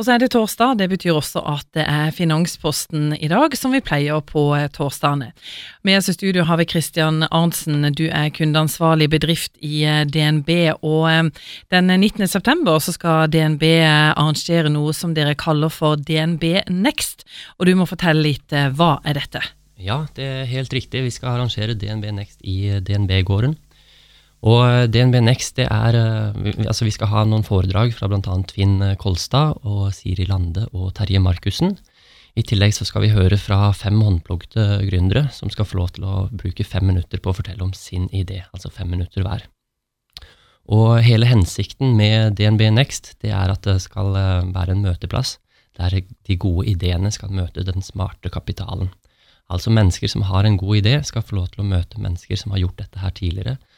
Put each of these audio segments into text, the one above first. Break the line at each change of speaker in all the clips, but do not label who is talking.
Og så er det torsdag, det betyr også at det er Finansposten i dag, som vi pleier på torsdagene. Med oss i studio har vi Kristian Arntzen, du er kundeansvarlig bedrift i DNB. Og den 19. september så skal DNB arrangere noe som dere kaller for DNB Next. Og du må fortelle litt, hva er dette?
Ja, det er helt riktig. Vi skal arrangere DNB Next i DNB-gården. Og eh, DNB Next, det er eh, Altså, vi skal ha noen foredrag fra bl.a. Finn Kolstad og Siri Lande og Terje Markussen. I tillegg så skal vi høre fra fem håndplukte gründere som skal få lov til å bruke fem minutter på å fortelle om sin idé, altså fem minutter hver. Og hele hensikten med DNB Next det er at det skal eh, være en møteplass der de gode ideene skal møte den smarte kapitalen. Altså mennesker som har en god idé, skal få lov til å møte mennesker som har gjort dette her tidligere, eh,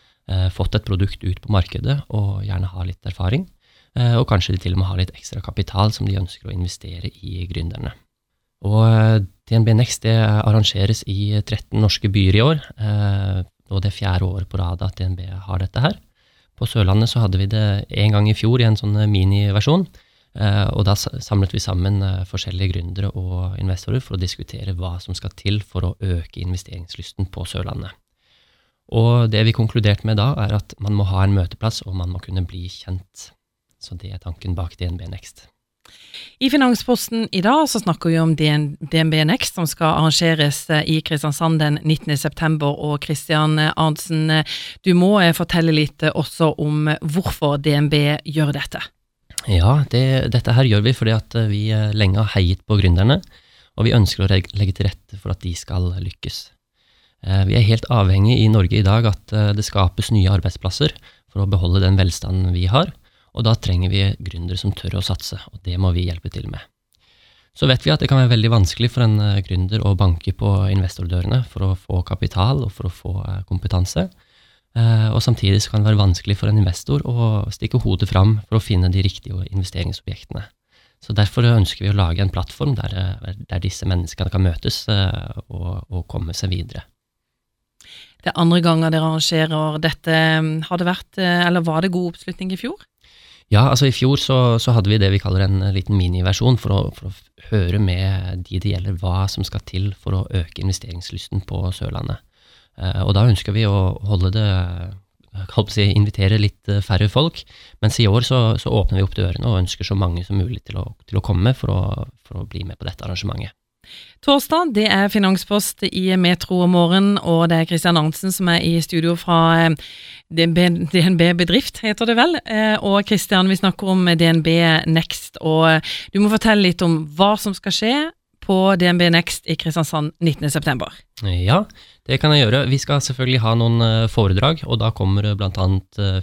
fått et produkt ut på markedet og gjerne har litt erfaring. Eh, og kanskje de til og med har litt ekstra kapital som de ønsker å investere i gründerne. Og eh, DNB Next det arrangeres i 13 norske byer i år, eh, og det er fjerde året på rad at DNB har dette her. På Sørlandet så hadde vi det en gang i fjor i en sånn miniversjon. Og da samlet vi sammen forskjellige gründere og investorer for å diskutere hva som skal til for å øke investeringslysten på Sørlandet. Og det vi konkluderte med da, er at man må ha en møteplass, og man må kunne bli kjent. Så det er tanken bak DNB Next.
I Finansposten i dag så snakker vi om DNB Next, som skal arrangeres eh, i Kristiansand den 19.9. Og Kristian Arntzen, eh, du må eh, fortelle litt også om hvorfor DNB gjør dette.
Ja, det, dette her gjør vi fordi at vi lenge har heiet på gründerne, og vi ønsker å legge til rette for at de skal lykkes. Eh, vi er helt avhengig i Norge i dag at eh, det skapes nye arbeidsplasser for å beholde den velstanden vi har, og da trenger vi gründere som tør å satse, og det må vi hjelpe til med. Så vet vi at det kan være veldig vanskelig for en eh, gründer å banke på investordørene for å få kapital og for å få kompetanse. Og samtidig kan det være vanskelig for en investor å stikke hodet fram for å finne de riktige investeringsobjektene. Så Derfor ønsker vi å lage en plattform der, der disse menneskene kan møtes og, og komme seg videre.
Det er andre ganger dere arrangerer dette. Har det vært, eh, eller var det god oppslutning i fjor?
Ja, altså i fjor så, så hadde vi det vi kaller en liten miniversjon for, for å høre med de det gjelder hva som skal til for å øke investeringslysten på Sørlandet. Uh, og da ønsker vi å holde det si, invitere litt eh, færre folk, mens i år så, så, åpner vi opp dørene og ønsker så mange som mulig til å, til å komme for å, for å bli med på dette arrangementet.
Torsdag det er Finanspost i Metro om morgenen, og det er Kristian Arntzen som er i studio fra eh, DNB Bedrift, heter det vel. Eh, og Kristian, vi snakker om DNB Next, og du må fortelle litt om hva som skal skje på DNB Next i Kristiansand 19.9.
Ja, det kan jeg gjøre. Vi skal selvfølgelig ha noen eh, foredrag, og da kommer bl.a.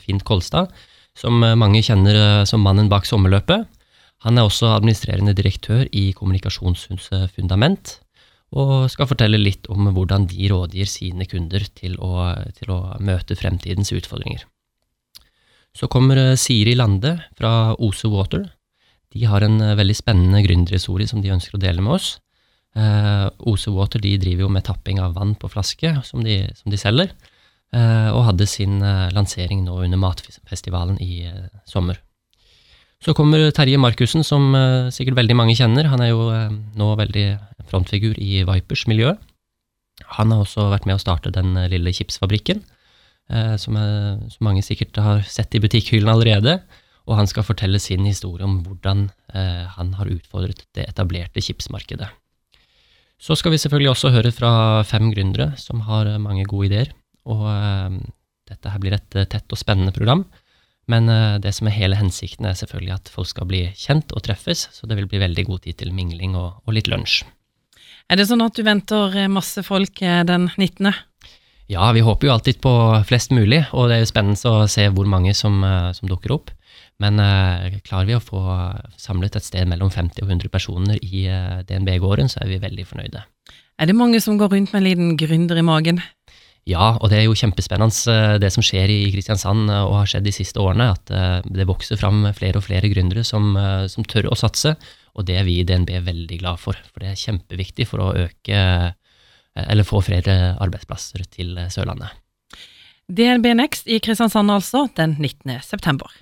Finn Kolstad, som mange kjenner som mannen bak sommerløpet. Han er også administrerende direktør i Kommunikasjonshuset Fundament, og skal fortelle litt om hvordan de rådgir sine kunder til å, til å møte fremtidens utfordringer. Så kommer eh, Siri Lande fra Ose Water. De har en eh, veldig spennende gründerhistorie som de ønsker å dele med oss. Eh, Ose Water driver jo med tapping av vann på flaske, som de, som de selger, eh, og hadde sin eh, lansering nå under Matfestivalen i sommer. Så kommer Terje Markussen, som uh, sikkert veldig mange kjenner. Han er jo uh, nå veldig frontfigur i Vipers miljø. Han har også vært med å starte den uh, lille chipsfabrikken, som, som, mange sikkert har sett i butikkhyllene allerede. Og han skal fortelle sin historie om hvordan han har utfordret det etablerte chipsmarkedet. Så skal vi selvfølgelig også høre fra fem gründere som har mange gode ideer. Og dette her blir et tett og spennende program. Men uh, det som er hele hensikten, er selvfølgelig at folk skal bli kjent og treffes, så det vil bli veldig god tid til mingling og, og litt lunsj.
Er det sånn at du venter eh, masse folk eh, den 19.?
Ja, vi håper jo alltid på flest mulig, og det er jo spennende å se hvor mange som, som dukker opp. Men uh, klarer vi å få samlet et sted mellom 50 og 100 personer i uh, DNB-gården, så er vi veldig fornøyde.
Er det mange som går rundt med en liten gründer i magen?
Ja, og det er jo kjempespennende eh, det som skjer i Kristiansand eh, og har skjedd de siste årene. At eh, det vokser fram flere og flere gründere som, som tør å satse. Og det er vi i DNB veldig glad for, for det er kjempeviktig for å øke eller få flere arbeidsplasser til Sørlandet.
DNB Next i Kristiansand altså, den 19. september.